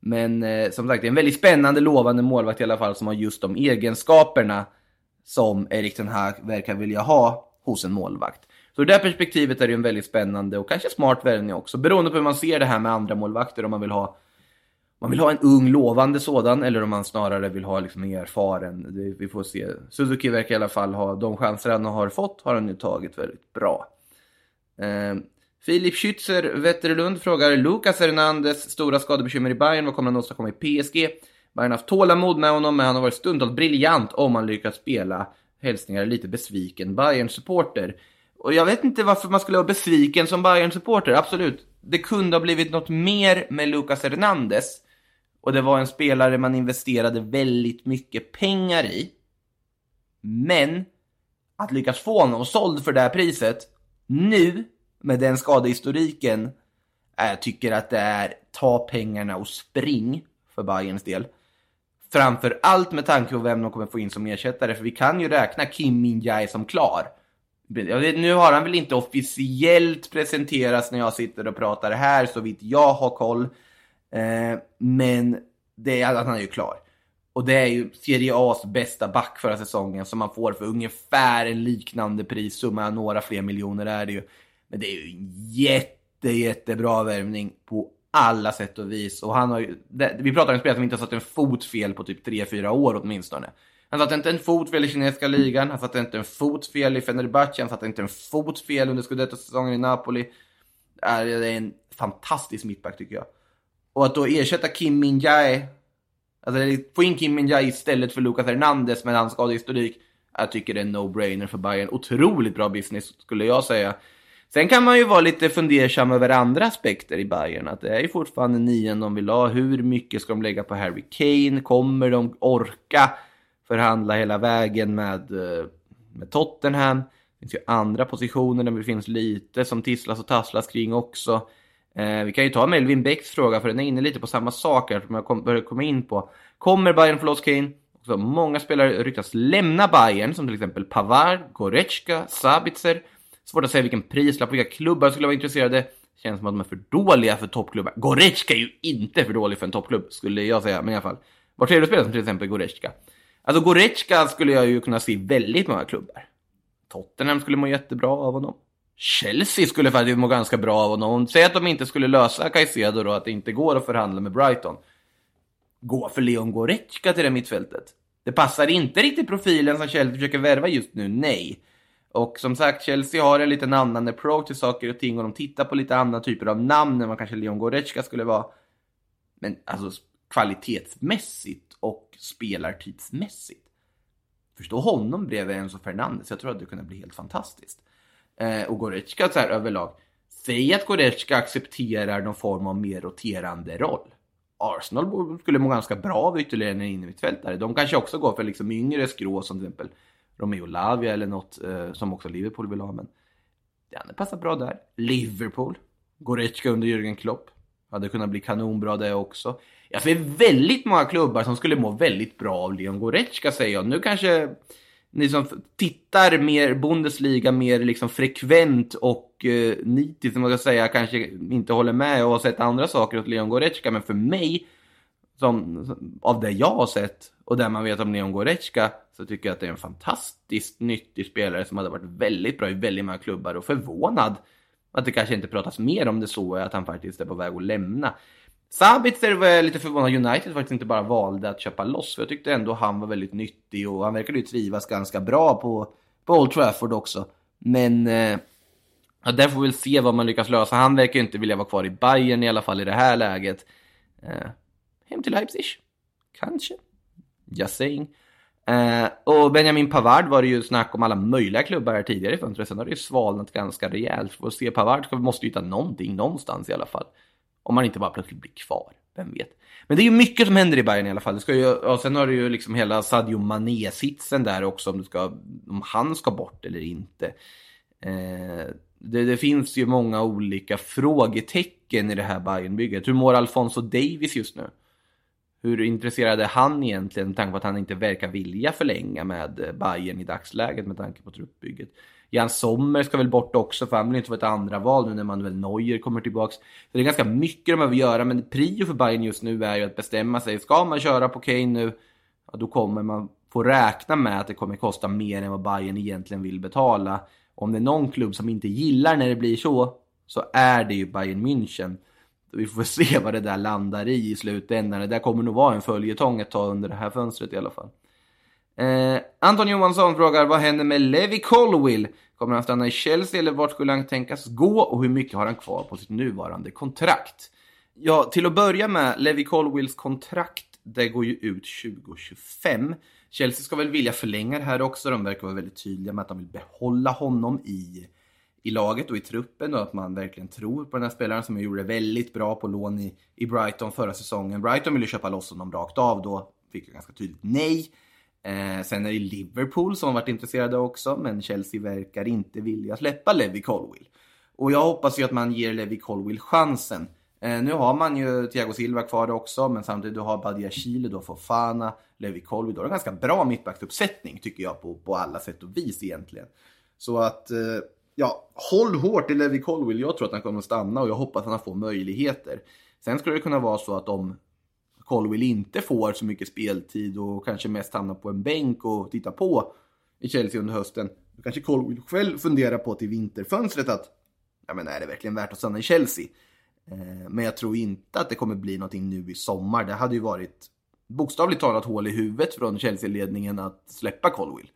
S1: Men eh, som sagt, det är en väldigt spännande, lovande målvakt i alla fall som har just de egenskaperna som Erik Ten Hag verkar vilja ha hos en målvakt. Så ur det perspektivet är det en väldigt spännande och kanske smart värvning också, beroende på hur man ser det här med andra målvakter, om man vill ha man vill ha en ung lovande sådan eller om man snarare vill ha liksom en erfaren. Det, vi får se. Suzuki verkar i alla fall ha de chanser han har fått har han nu tagit väldigt bra. Eh, Filip Schützer Wetterlund frågar Lucas Hernandez stora skadebekymmer i Bayern. Vad kommer han åstadkomma i PSG? Bayern har haft tålamod med honom men han har varit stundtals briljant om han lyckats spela hälsningar lite besviken bayern supporter Och jag vet inte varför man skulle vara besviken som bayern supporter absolut. Det kunde ha blivit något mer med Lucas Hernandez. Och det var en spelare man investerade väldigt mycket pengar i. Men att lyckas få honom såld för det här priset nu med den skadehistoriken. Jag tycker att det är ta pengarna och spring för Bayerns del. Framför allt med tanke på vem de kommer få in som ersättare. För vi kan ju räkna Kim Min-Jae som klar. Nu har han väl inte officiellt presenterats när jag sitter och pratar här, så vitt jag har koll. Eh, men det är, han är ju klar. Och det är ju Serie A's bästa back förra säsongen som man får för ungefär en liknande prissumma. Några fler miljoner är det ju. Men det är ju en jätte, jättebra värvning på alla sätt och vis. Och han har ju, det, vi pratar om en spelare som inte har satt en fot fel på typ 3-4 år åtminstone. Han satte inte en fot fel i kinesiska ligan, han satte inte en fot fel i Fenerbahce, han satte inte en fot fel under scudetto-säsongen i Napoli. Det är en fantastisk mittback tycker jag. Och att då ersätta Kim Min-Jae, alltså få in Kim Min-Jae istället för Lucas Hernandez med hans skadehistorik, jag tycker det är en no-brainer för Bayern. Otroligt bra business skulle jag säga. Sen kan man ju vara lite fundersam över andra aspekter i Bayern. Att det är ju fortfarande nian de vill ha. Hur mycket ska de lägga på Harry Kane? Kommer de orka förhandla hela vägen med, eh, med Tottenham? Det finns ju andra positioner där det finns lite som tisslas och tasslas kring också. Eh, vi kan ju ta Melvin Becks fråga, för den är inne lite på samma sak här som jag kom, börjar komma in på. Kommer Bayern få loss Kane? Så många spelare ryktas lämna Bayern, som till exempel Pavard, Goretzka, Sabitzer. Svårt att säga vilken prislapp, vilka klubbar skulle vara intresserade. Känns som att de är för dåliga för toppklubbar. Goretzka är ju inte för dålig för en toppklubb, skulle jag säga. Men i alla fall. Var tredje spelare som till exempel Goretzka. Alltså Goretzka skulle jag ju kunna se i väldigt många klubbar. Tottenham skulle må jättebra av honom. Chelsea skulle faktiskt må ganska bra av honom. Säg att de inte skulle lösa Caicedo då, att det inte går att förhandla med Brighton. Gå för Leon Goretzka till det mittfältet. Det passar inte riktigt profilen som Chelsea försöker värva just nu, nej. Och som sagt, Chelsea har en liten annan approach till saker och ting och de tittar på lite andra typer av namn än vad kanske Leon Goretzka skulle vara. Men alltså kvalitetsmässigt och spelartidsmässigt. Förstå honom bredvid Enzo Fernandes. Jag tror att det kunde bli helt fantastiskt. Eh, och Goretzka så här överlag. Säg att Goretzka accepterar någon form av mer roterande roll. Arsenal skulle må ganska bra av ytterligare en innermittfältare. De kanske också går för liksom yngre skrå som till exempel Romeo Lavia eller något eh, som också Liverpool vill ha. Men det hade passat bra där. Liverpool. Goretzka under Jürgen Klopp. Hade kunnat bli kanonbra det också. Jag ser väldigt många klubbar som skulle må väldigt bra av Leon Goretzka säger jag. Nu kanske ni som tittar mer Bundesliga mer liksom frekvent och eh, nitiskt, som jag säga, kanske inte håller med och har sett andra saker åt Leon Goretzka. Men för mig, som, av det jag har sett och det man vet om Leon Goretzka, så tycker jag att det är en fantastiskt nyttig spelare som hade varit väldigt bra i väldigt många klubbar och förvånad att det kanske inte pratas mer om det så, att han faktiskt är på väg att lämna. Sabitzer var jag lite förvånad United faktiskt inte bara valde att köpa loss. För jag tyckte ändå han var väldigt nyttig och han verkade ju trivas ganska bra på, på Old Trafford också. Men eh, ja, där får vi väl se vad man lyckas lösa. Han verkar ju inte vilja vara kvar i Bayern i alla fall i det här läget. Eh, hem till Leipzig? Kanske? Just saying. Eh, och Benjamin Pavard var det ju snack om alla möjliga klubbar här tidigare i fönstret. Sen har det ju svalnat ganska rejält. För att se Pavard måste ju hitta någonting någonstans i alla fall. Om man inte bara plötsligt blir kvar, vem vet. Men det är ju mycket som händer i Bayern i alla fall. Det ska ju, och sen har du ju liksom hela Sadio Mané-sitsen där också, om, du ska, om han ska bort eller inte. Eh, det, det, finns ju många olika frågetecken i det här Bayernbygget. Hur mår Alfonso Davis just nu? Hur intresserad är han egentligen med tanke på att han inte verkar vilja förlänga med eh, Bayern i dagsläget med tanke på truppbygget? Jan Sommer ska väl bort också för han vill inte vara ett andra val nu när Manuel Neuer kommer tillbaks. Så det är ganska mycket de behöver göra men prio för Bayern just nu är ju att bestämma sig. Ska man köra på Kane nu, ja, då kommer man få räkna med att det kommer kosta mer än vad Bayern egentligen vill betala. Om det är någon klubb som inte gillar när det blir så, så är det ju Bayern München. Vi får se vad det där landar i i slutändan. Det där kommer nog vara en följetong ett tag under det här fönstret i alla fall. Eh, Anton Johansson frågar vad händer med Levi Colwill? Kommer han stanna i Chelsea eller vart skulle han tänkas gå och hur mycket har han kvar på sitt nuvarande kontrakt? Ja, till att börja med, Levi Colwills kontrakt, det går ju ut 2025. Chelsea ska väl vilja förlänga det här också. De verkar vara väldigt tydliga med att de vill behålla honom i, i laget och i truppen och att man verkligen tror på den här spelaren som gjorde det väldigt bra på lån i, i Brighton förra säsongen. Brighton ville köpa loss honom rakt av då, fick jag ganska tydligt nej. Eh, sen är det Liverpool som har varit intresserade också, men Chelsea verkar inte vilja släppa Levi Colwill. Och jag hoppas ju att man ger Levi Colwill chansen. Eh, nu har man ju Thiago Silva kvar också, men samtidigt du har Badia Chile, då Fofana, Levi Colwill. Då har en ganska bra mittbacksuppsättning tycker jag på, på alla sätt och vis egentligen. Så att, eh, ja, håll hårt i Levi Colwill. Jag tror att han kommer att stanna och jag hoppas att han får möjligheter. Sen skulle det kunna vara så att om Colwill inte får så mycket speltid och kanske mest hamnar på en bänk och tittar på i Chelsea under hösten. Då kanske Colwill själv funderar på till vinterfönstret att ja, men är det verkligen värt att stanna i Chelsea? Eh, men jag tror inte att det kommer bli någonting nu i sommar. Det hade ju varit bokstavligt talat hål i huvudet från Chelsea-ledningen att släppa Colwill.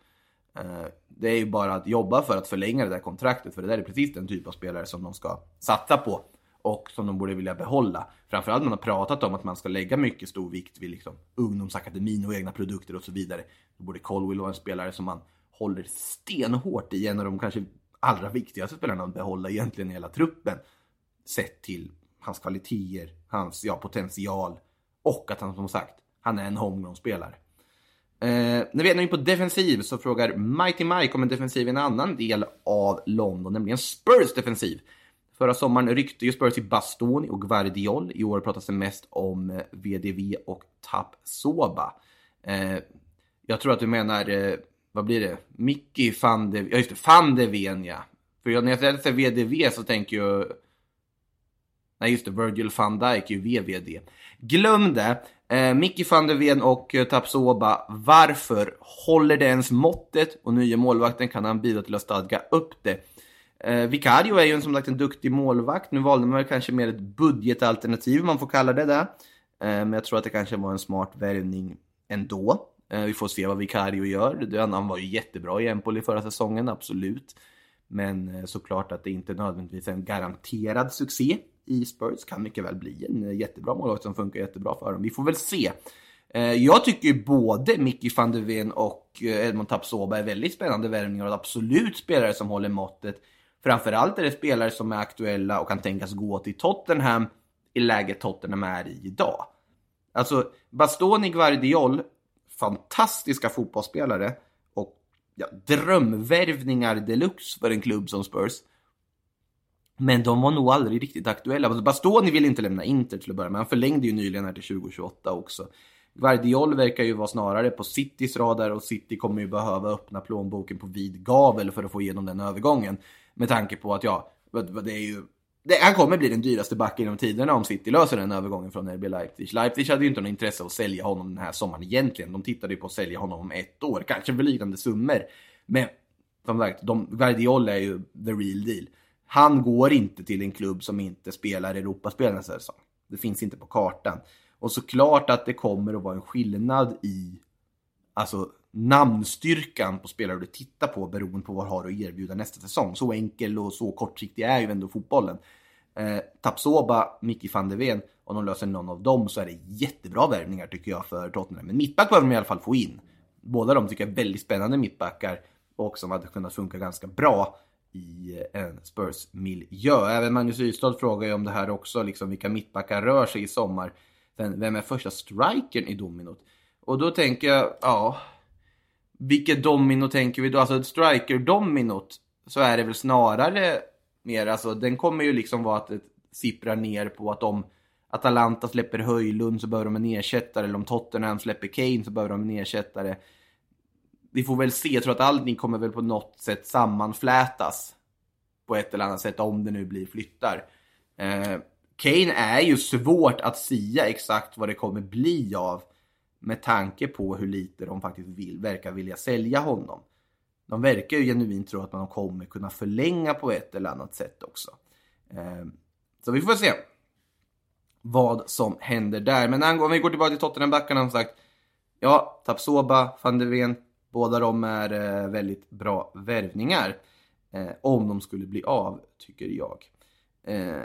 S1: Eh, det är ju bara att jobba för att förlänga det där kontraktet, för det där är precis den typ av spelare som de ska satsa på och som de borde vilja behålla. Framförallt man har pratat om att man ska lägga mycket stor vikt vid liksom ungdomsakademin och egna produkter och så vidare. Då borde Colwell vara en spelare som man håller stenhårt i, en av de kanske allra viktigaste spelarna att behålla egentligen i hela truppen. Sett till hans kvaliteter, hans ja, potential och att han som sagt, han är en homegrown-spelare. Eh, när vi är inne på defensiv så frågar Mighty Mike om en defensiv i en annan del av London, nämligen Spurs defensiv. Förra sommaren ryckte ju Spurs i Bastoni och Guardiol. I år pratas det mest om eh, VDV och Tapsoba. Eh, jag tror att du menar, eh, vad blir det? Mickey van de, ja just det, van de Ven ja. För när jag säger VDV så tänker jag Nej, just det. Virgil van Dijk är ju VVD. Glöm det. Eh, Mickey van der Ven och eh, Tapsoba. Varför håller det ens måttet? Och nya målvakten kan han bidra till att stadga upp det. Eh, Vicario är ju som sagt en duktig målvakt. Nu valde man väl kanske mer ett budgetalternativ, om man får kalla det det. Eh, men jag tror att det kanske var en smart värvning ändå. Eh, vi får se vad Vicario gör. Han var ju jättebra i Empoli förra säsongen, absolut. Men eh, såklart att det inte nödvändigtvis är en garanterad succé i Spurs. Kan mycket väl bli en jättebra målvakt som funkar jättebra för dem. Vi får väl se. Eh, jag tycker både Mickey van der Ven och eh, Edmond Tapsoba är väldigt spännande värvningar och absolut spelare som håller måttet. Framförallt är det spelare som är aktuella och kan tänkas gå till Tottenham i läget Tottenham är i idag. Alltså, Bastoni Guardiol, fantastiska fotbollsspelare och ja, drömvärvningar deluxe för en klubb som Spurs. Men de var nog aldrig riktigt aktuella. Alltså, Bastoni vill inte lämna Inter till att börja med. Han förlängde ju nyligen här till 2028 också. Guardiol verkar ju vara snarare på Citys radar och City kommer ju behöva öppna plånboken på vid gavel för att få igenom den övergången. Med tanke på att ja, det är ju det, han kommer bli den dyraste backen genom tiderna om City löser den övergången från RB Leipzig. Leipzig hade ju inte något intresse av att sälja honom den här sommaren egentligen. De tittade ju på att sälja honom om ett år, kanske för liknande summor. Men som sagt, de, Guardiol är ju the real deal. Han går inte till en klubb som inte spelar Europaspel nästa säsong. Det finns inte på kartan. Och såklart att det kommer att vara en skillnad i alltså, namnstyrkan på spelare du tittar på beroende på vad du har att erbjuda nästa säsong. Så enkel och så kortsiktig är ju ändå fotbollen. Eh, Tapsoba, Micke van de Ven, om de löser någon av dem så är det jättebra värvningar tycker jag för Tottenham. Men mittback behöver de i alla fall få in. Båda de tycker jag är väldigt spännande mittbackar och som hade kunnat funka ganska bra i en Spurs-miljö. Även Magnus Ystad frågar ju om det här också, liksom vilka mittbackar rör sig i sommar. vem är första strikern i dominot? Och då tänker jag, ja, vilket domino tänker vi då? Alltså striker-dominot så är det väl snarare mer, alltså den kommer ju liksom vara att det sipprar ner på att om Atalanta släpper Höjlund så behöver de en ersättare, eller om Tottenham släpper Kane så behöver de en ersättare. Vi får väl se, jag tror att allting kommer väl på något sätt sammanflätas på ett eller annat sätt om det nu blir flyttar. Eh, Kane är ju svårt att sia exakt vad det kommer bli av med tanke på hur lite de faktiskt vill, verkar vilja sälja honom. De verkar ju genuint tro att man kommer kunna förlänga på ett eller annat sätt också. Eh, så vi får se vad som händer där. Men om vi går tillbaka till Tottenham-backarna som sagt. Ja, Tapsoba, van der Ven, båda de är eh, väldigt bra värvningar. Eh, om de skulle bli av, tycker jag. Eh,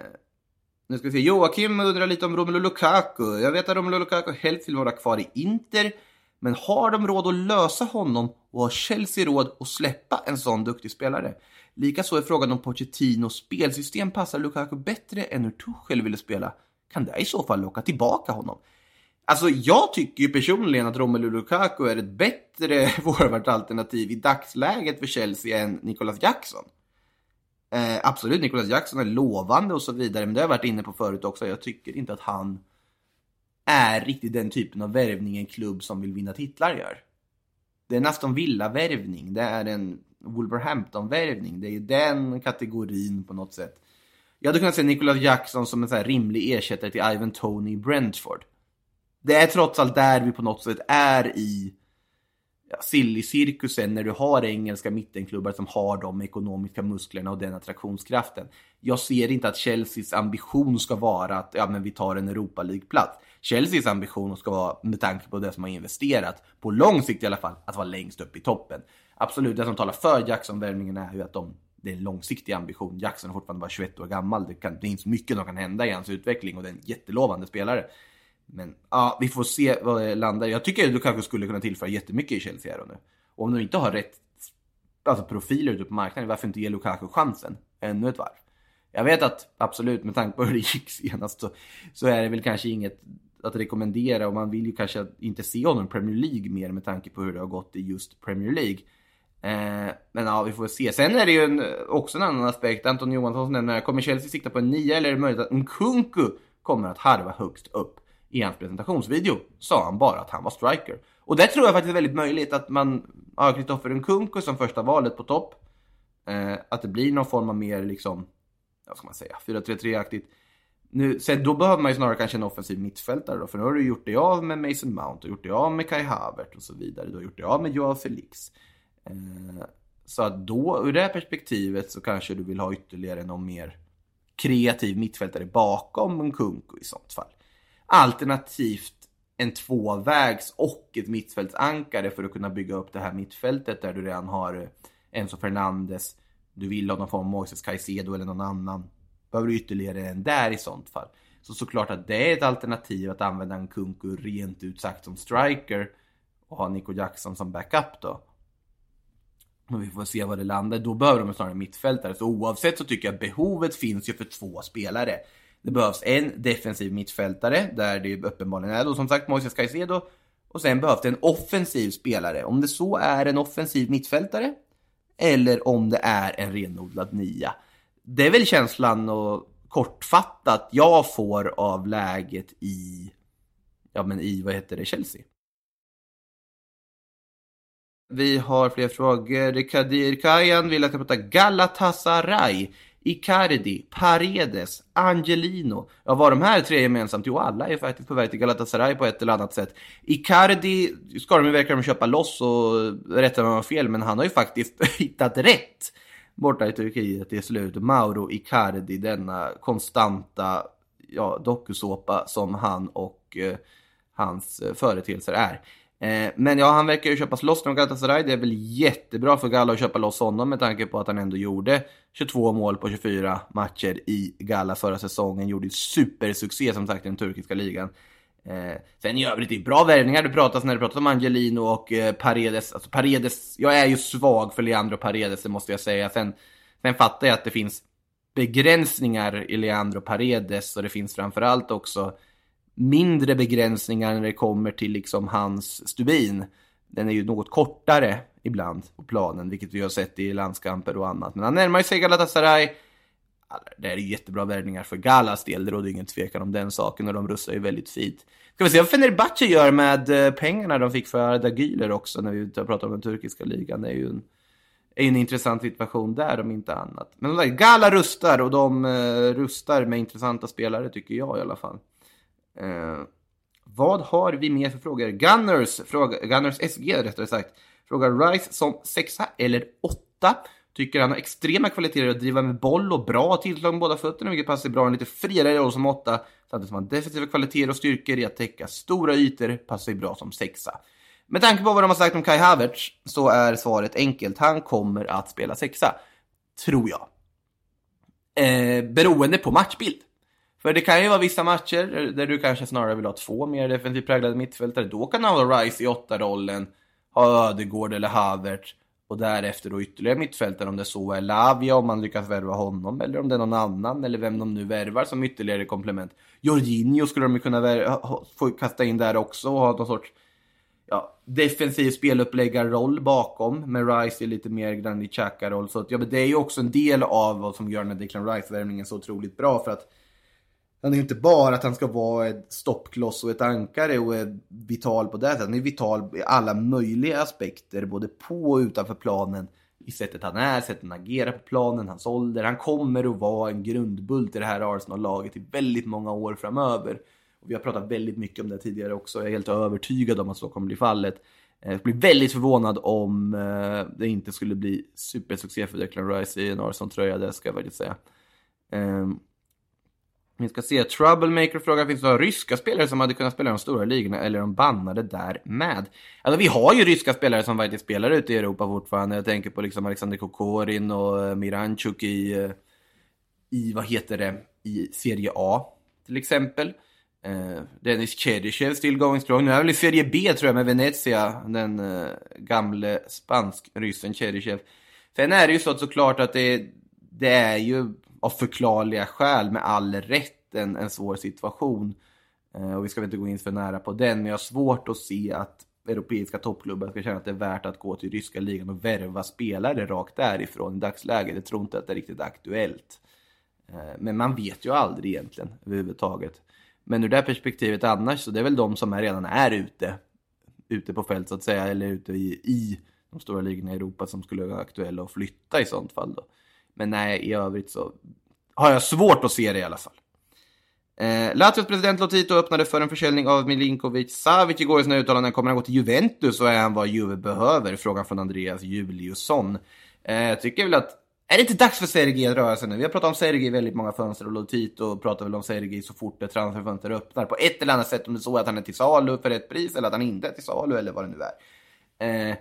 S1: nu ska vi se. Joakim undrar lite om Romelu Lukaku. Jag vet att Romelu Lukaku helst vill vara kvar i Inter. Men har de råd att lösa honom och har Chelsea råd att släppa en sån duktig spelare? Likaså är frågan om Pochettinos spelsystem passar Lukaku bättre än hur Tuchel ville spela. Kan det i så fall locka tillbaka honom? Alltså jag tycker ju personligen att Romelu Lukaku är ett bättre forwardalternativ i dagsläget för Chelsea än Nicolas Jackson. Eh, absolut, Nicholas Jackson är lovande och så vidare, men det har jag varit inne på förut också. Jag tycker inte att han är riktigt den typen av värvning en klubb som vill vinna titlar gör. Det är en Aston Villa-värvning, det är en Wolverhampton-värvning. Det är den kategorin på något sätt. Jag hade kunnat se Nicholas Jackson som en så rimlig ersättare till Ivan Tony i Brentford. Det är trots allt där vi på något sätt är i ja, silly-cirkusen när du har engelska mittenklubbar som har de ekonomiska musklerna och den attraktionskraften. Jag ser inte att Chelseas ambition ska vara att ja, men vi tar en Europa League-plats. Chelseas ambition ska vara, med tanke på det som har investerat, på lång sikt i alla fall, att vara längst upp i toppen. Absolut, det som talar för Jackson-värvningen är ju att de, det är en långsiktig ambition. Jackson är fortfarande bara 21 år gammal. Det, kan, det finns mycket som kan hända i hans utveckling och det är en jättelovande spelare. Men ja, vi får se vad det landar Jag tycker att Lukaku skulle kunna tillföra jättemycket i Chelsea här och nu. Och om de inte har rätt alltså profiler ute på marknaden, varför inte ge Lukaku chansen ännu ett varv? Jag vet att absolut, med tanke på hur det gick senast, så, så är det väl kanske inget att rekommendera och man vill ju kanske inte se honom i Premier League mer med tanke på hur det har gått i just Premier League. Eh, men ja, vi får se. Sen är det ju en, också en annan aspekt. Anton Johansson nämner, kommer Chelsea sikta på en nia eller är det möjligt att Nkunku kommer att harva högst upp? I hans presentationsvideo sa han bara att han var striker. Och det tror jag faktiskt är väldigt möjligt att man har Kristoffer Nkunku som första valet på topp. Eh, att det blir någon form av mer liksom, vad ska man säga, 4-3-3-aktigt. Nu, sen då behöver man ju snarare kanske en offensiv mittfältare då, för nu har du gjort dig av med Mason Mount och gjort dig av med Kai Havert och så vidare. Du har gjort dig av med Joao Felix. Eh, så att då, ur det här perspektivet så kanske du vill ha ytterligare någon mer kreativ mittfältare bakom Nkunku i sånt fall. Alternativt en tvåvägs och ett mittfältsankare för att kunna bygga upp det här mittfältet där du redan har eh, Enzo Fernandes, du vill ha någon form av Moises Caicedo eller någon annan. Behöver du ytterligare en där i sånt fall. Så såklart att det är ett alternativ att använda en Kunku rent ut sagt som striker och ha Nico Jackson som backup då. Men vi får se var det landar. Då behöver de snarare mittfältare. Så oavsett så tycker jag behovet finns ju för två spelare. Det behövs en defensiv mittfältare, där det uppenbarligen är då som sagt Moises Caicedo. Och sen behövs det en offensiv spelare. Om det så är en offensiv mittfältare, eller om det är en renodlad nia. Det är väl känslan och kortfattat jag får av läget i, ja men i, vad heter det, Chelsea. Vi har fler frågor. Kadir Kajan vill att jag pratar Galatasaray. Icardi, Paredes, Angelino. Ja, vad de här tre gemensamt? Jo, alla är faktiskt på väg till Galatasaray på ett eller annat sätt. Icardi ska de ju verkligen köpa loss och rätta mig om jag har fel, men han har ju faktiskt hittat rätt borta i Turkiet till slut. Mauro Icardi, denna konstanta ja, dokusåpa som han och eh, hans eh, företeelser är. Eh, men ja, han verkar ju köpas loss från Galatasaray. Det är väl jättebra för Galla att köpa loss honom med tanke på att han ändå gjorde 22 mål på 24 matcher i Galla förra säsongen. Gjorde supersuccé som sagt i den turkiska ligan. Eh, sen i övrigt, det är bra värvningar. Det pratas när det pratas om Angelino och eh, Paredes. Alltså Paredes, jag är ju svag för Leandro Paredes, det måste jag säga. Sen, sen fattar jag att det finns begränsningar i Leandro Paredes och det finns framförallt också mindre begränsningar när det kommer till liksom hans stubin. Den är ju något kortare ibland på planen, vilket vi har sett i landskamper och annat. Men han närmar sig Galatasaray. Det är jättebra värvningar för Galas del, det råder ingen tvekan om den saken och de rustar ju väldigt fint. Ska vi se vad Fenerbahce gör med eh, pengarna de fick för Arda Güler också när vi pratar om den turkiska ligan. Det är ju en, är en intressant situation där om inte annat. Men Gala rustar och de eh, rustar med intressanta spelare tycker jag i alla fall. Eh, vad har vi mer för frågor? Gunners, fråga, Gunners SG rättare sagt, frågar Rice som sexa eller åtta. Tycker han har extrema kvaliteter att driva med boll och bra tillslag med båda fötterna, vilket passar bra. En lite friare roll som åtta, samtidigt som han defensiva kvaliteter och styrkor i att täcka stora ytor, passar bra som sexa. Med tanke på vad de har sagt om Kai Havertz så är svaret enkelt. Han kommer att spela sexa, tror jag. Eh, beroende på matchbild. För det kan ju vara vissa matcher där du kanske snarare vill ha två mer defensivt präglade mittfältare. Då kan han ha Rice i åtta rollen ha Ödegård eller Havert och därefter då ytterligare mittfältare om det så är Lavia om man lyckas värva honom eller om det är någon annan eller vem de nu värvar som ytterligare komplement. Jorginho skulle de ju kunna få kasta in där också och ha någon sorts ja, defensiv speluppläggarroll bakom med Rice i lite mer Granit Xhaka-roll. Så att, ja, det är ju också en del av vad som gör den här Declan Rice-värvningen så otroligt bra för att han är inte bara att han ska vara ett stoppkloss och ett ankare och är vital på det sättet. Han är vital i alla möjliga aspekter, både på och utanför planen. I sättet han är, sättet han agerar på planen, hans ålder. Han kommer att vara en grundbult i det här Arsenal-laget i väldigt många år framöver. Och vi har pratat väldigt mycket om det tidigare också. Jag är helt övertygad om att så kommer bli fallet. Eh, jag blir väldigt förvånad om eh, det inte skulle bli supersuccé för Declan Rice i en Arsenal-tröja, det ska jag faktiskt säga. Ehm, vi ska se, Troublemaker frågar, finns det några ryska spelare som hade kunnat spela i de stora ligorna eller är de bannade där med? Alltså vi har ju ryska spelare som faktiskt spelar ute i Europa fortfarande. Jag tänker på liksom Alexander Kokorin och eh, Miranchuk i, eh, i, vad heter det, i Serie A till exempel. Eh, Dennis Cheryshev still going strong. Nu är väl i Serie B tror jag med Venezia, den eh, gamle spansk-ryssen Cheryshev. Sen är det ju så att såklart att det, det är ju av förklarliga skäl med all rätt en, en svår situation. Eh, och vi ska väl inte gå in för nära på den, men jag har svårt att se att europeiska toppklubbar ska känna att det är värt att gå till ryska ligan och värva spelare rakt därifrån i dagsläget. Jag tror inte att det är riktigt aktuellt. Eh, men man vet ju aldrig egentligen överhuvudtaget. Men ur det perspektivet annars så det är väl de som är, redan är ute, ute på fält så att säga, eller ute i, i de stora ligorna i Europa som skulle vara aktuella att flytta i sånt fall då. Men nej, i övrigt så har jag svårt att se det i alla fall. Eh, Lazios president Lotito öppnade för en försäljning av Milinkovic Savic igår i sina uttalanden. Kommer han gå till Juventus och är han vad Juve behöver? Frågan från Andreas Juliusson. Eh, jag tycker väl att är det inte dags för Sergej att röra sig nu? Vi har pratat om Sergej i väldigt många fönster och Lotito pratar väl om Sergej så fort ett transferfönster öppnar. På ett eller annat sätt, om det är så att han är till salu för ett pris eller att han inte är till salu eller vad det nu är. Eh,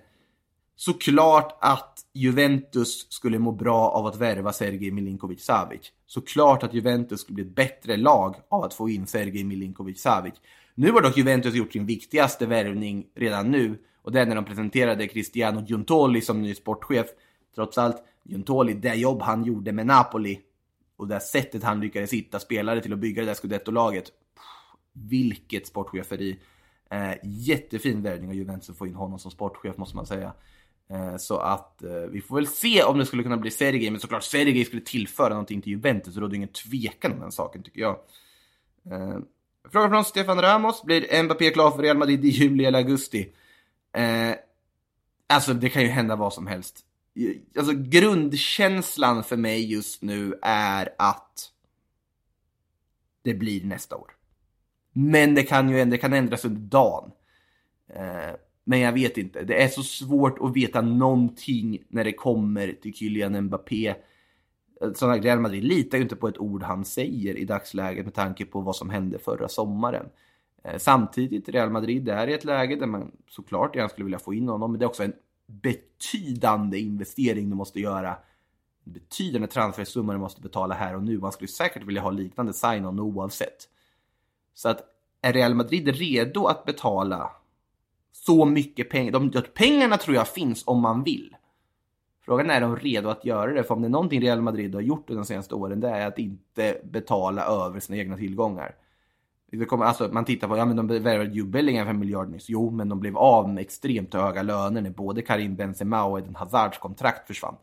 S1: såklart att Juventus skulle må bra av att värva Sergej Milinkovic Savic. Såklart att Juventus skulle bli ett bättre lag av att få in Sergej Milinkovic Savic. Nu har dock Juventus gjort sin viktigaste värvning redan nu och det är när de presenterade Cristiano Giuntoli som ny sportchef. Trots allt, Giuntoli, det jobb han gjorde med Napoli och det sättet han lyckades hitta spelare till att bygga det där scudetto-laget. Vilket sportcheferi. Eh, jättefin värvning av Juventus att få in honom som sportchef måste man säga. Eh, så att eh, vi får väl se om det skulle kunna bli Sergej, men såklart Sergej skulle tillföra någonting till Juventus, så det råder ingen tvekan om den saken tycker jag. Eh, fråga från Stefan Ramos, blir Mbappé klar för Real Madrid i juli eller augusti? Alltså det kan ju hända vad som helst. Alltså grundkänslan för mig just nu är att det blir nästa år. Men det kan ju det kan ändras under dagen. Eh, men jag vet inte. Det är så svårt att veta någonting när det kommer till Kylian Mbappé. Eh, som Real Madrid litar ju inte på ett ord han säger i dagsläget med tanke på vad som hände förra sommaren. Eh, samtidigt, Real Madrid är i ett läge där man såklart gärna skulle vilja få in honom, men det är också en betydande investering du måste göra. En betydande transfersumma du måste betala här och nu. Man skulle säkert vilja ha liknande sign-on oavsett. Så att är Real Madrid redo att betala så mycket pengar. De, pengarna tror jag finns om man vill. Frågan är om de redo att göra det. För om det är någonting Real Madrid har gjort de senaste åren, det är att inte betala över sina egna tillgångar. Det kommer, alltså, man tittar på, ja men de värvade ju Bellingham för en miljard nyss. Jo, men de blev av med extremt höga löner när både Karim Benzema och Eden Hazards kontrakt försvann.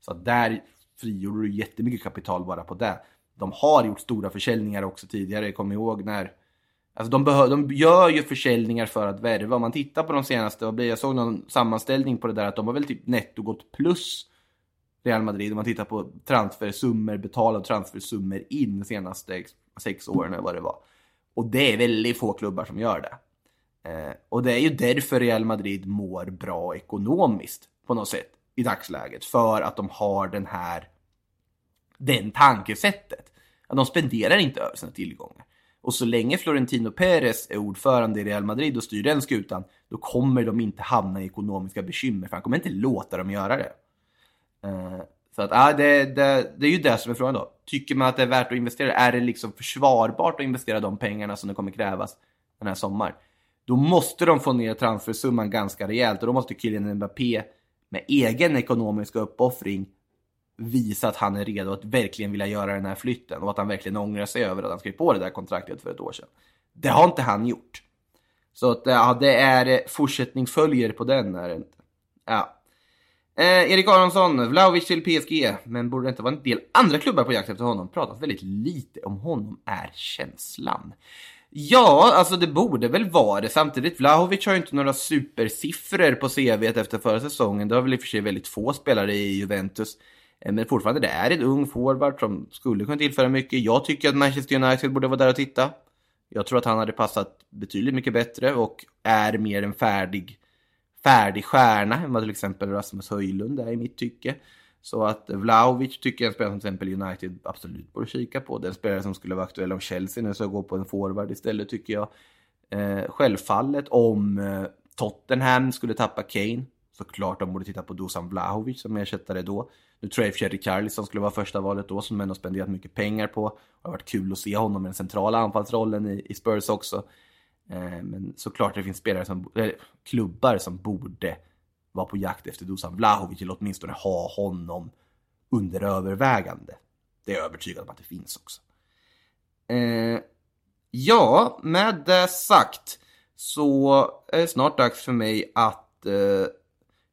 S1: Så att där frigjorde du jättemycket kapital bara på det. De har gjort stora försäljningar också tidigare. Kom ihåg när Alltså de, behör, de gör ju försäljningar för att värva. Om man tittar på de senaste, jag såg någon sammanställning på det där att de har väl typ netto gått plus Real Madrid. Om man tittar på transfersummor, betalade transfersummor in de senaste sex åren eller vad det var. Och det är väldigt få klubbar som gör det. Eh, och det är ju därför Real Madrid mår bra ekonomiskt på något sätt i dagsläget. För att de har den här, den tankesättet. Att de spenderar inte över sina tillgångar. Och så länge Florentino Perez är ordförande i Real Madrid och styr den skutan, då kommer de inte hamna i ekonomiska bekymmer, för han kommer inte låta dem göra det. Eh, så att, ah, det, det, det, är ju det som är frågan då. Tycker man att det är värt att investera? Är det liksom försvarbart att investera de pengarna som det kommer krävas den här sommaren? Då måste de få ner transfersumman ganska rejält och då måste Kylian Mbappé med egen ekonomisk uppoffring visa att han är redo att verkligen vilja göra den här flytten och att han verkligen ångrar sig över att han skrev på det där kontraktet för ett år sedan. Det har inte han gjort. Så att, eh, ja, det är eh, fortsättning följer på den är det inte. Ja. Eh, Erik Aronsson, Vlahovic till PSG, men borde det inte vara en del andra klubbar på jakt efter honom? Pratat väldigt lite om honom, är känslan. Ja, alltså det borde väl vara det. Samtidigt, Vlahovic har ju inte några supersiffror på CV efter förra säsongen. Det har väl i och för sig väldigt få spelare i Juventus. Eh, men fortfarande, det är en ung forward som skulle kunna tillföra mycket. Jag tycker att Manchester United borde vara där och titta. Jag tror att han hade passat betydligt mycket bättre och är mer en färdig, färdig stjärna än vad till exempel Rasmus Höjlund är i mitt tycke. Så att Vlahovic tycker jag är en spelare som till exempel United absolut borde kika på. Den spelare som skulle vara aktuell om Chelsea nu så gå på en forward istället tycker jag. Eh, självfallet om eh, Tottenham skulle tappa Kane såklart de borde titta på Dusan Vlahovic som ersättare då. Nu tror jag i och för sig Richarlison skulle vara första valet då, som ändå spenderat mycket pengar på. Det har varit kul att se honom i den centrala anfallsrollen i, i Spurs också. Eh, men såklart det finns spelare som, eller klubbar som borde vara på jakt efter Dusan Vlahovic, eller åtminstone ha honom under övervägande. Det är jag övertygad om att det finns också. Eh, ja, med det sagt så är det snart dags för mig att eh,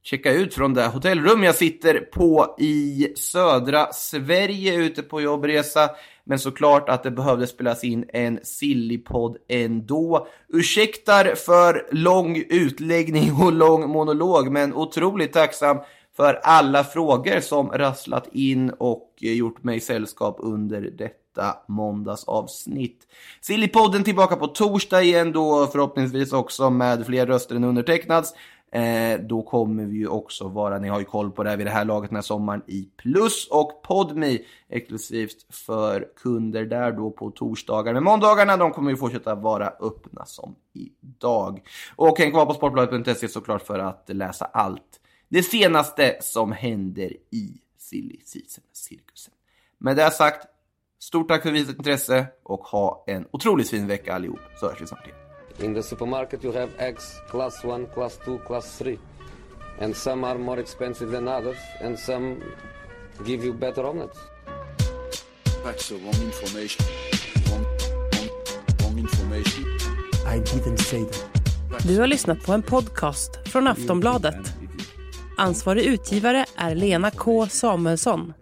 S1: checka ut från det hotellrum jag sitter på i södra Sverige ute på jobbresa. Men såklart att det behövde spelas in en Sillypodd ändå. Ursäktar för lång utläggning och lång monolog, men otroligt tacksam för alla frågor som rasslat in och gjort mig sällskap under detta måndagsavsnitt. Sillypodden tillbaka på torsdag igen då förhoppningsvis också med fler röster än undertecknads. Eh, då kommer vi ju också vara, ni har ju koll på det här vid det här laget den här sommaren, i Plus och Podme exklusivt för kunder där då på torsdagar. Men måndagarna de kommer ju fortsätta vara öppna som idag. Och häng kvar på sportbladet.se såklart för att läsa allt det senaste som händer i silly season-cirkusen. Med det sagt, stort tack för visat intresse och ha en otroligt fin vecka allihop, så hörs vi snart igen.
S3: In the supermarket, you have eggs class 1, class 2, class 3. And some are more expensive than others, and some give you better omelets.
S4: That's the wrong information. Wrong, wrong, wrong information.
S5: I didn't say that.
S6: Du har lyssnat på en podcast från Aftonbladet. Ansvarig utgivare är Lena K Samuelsson.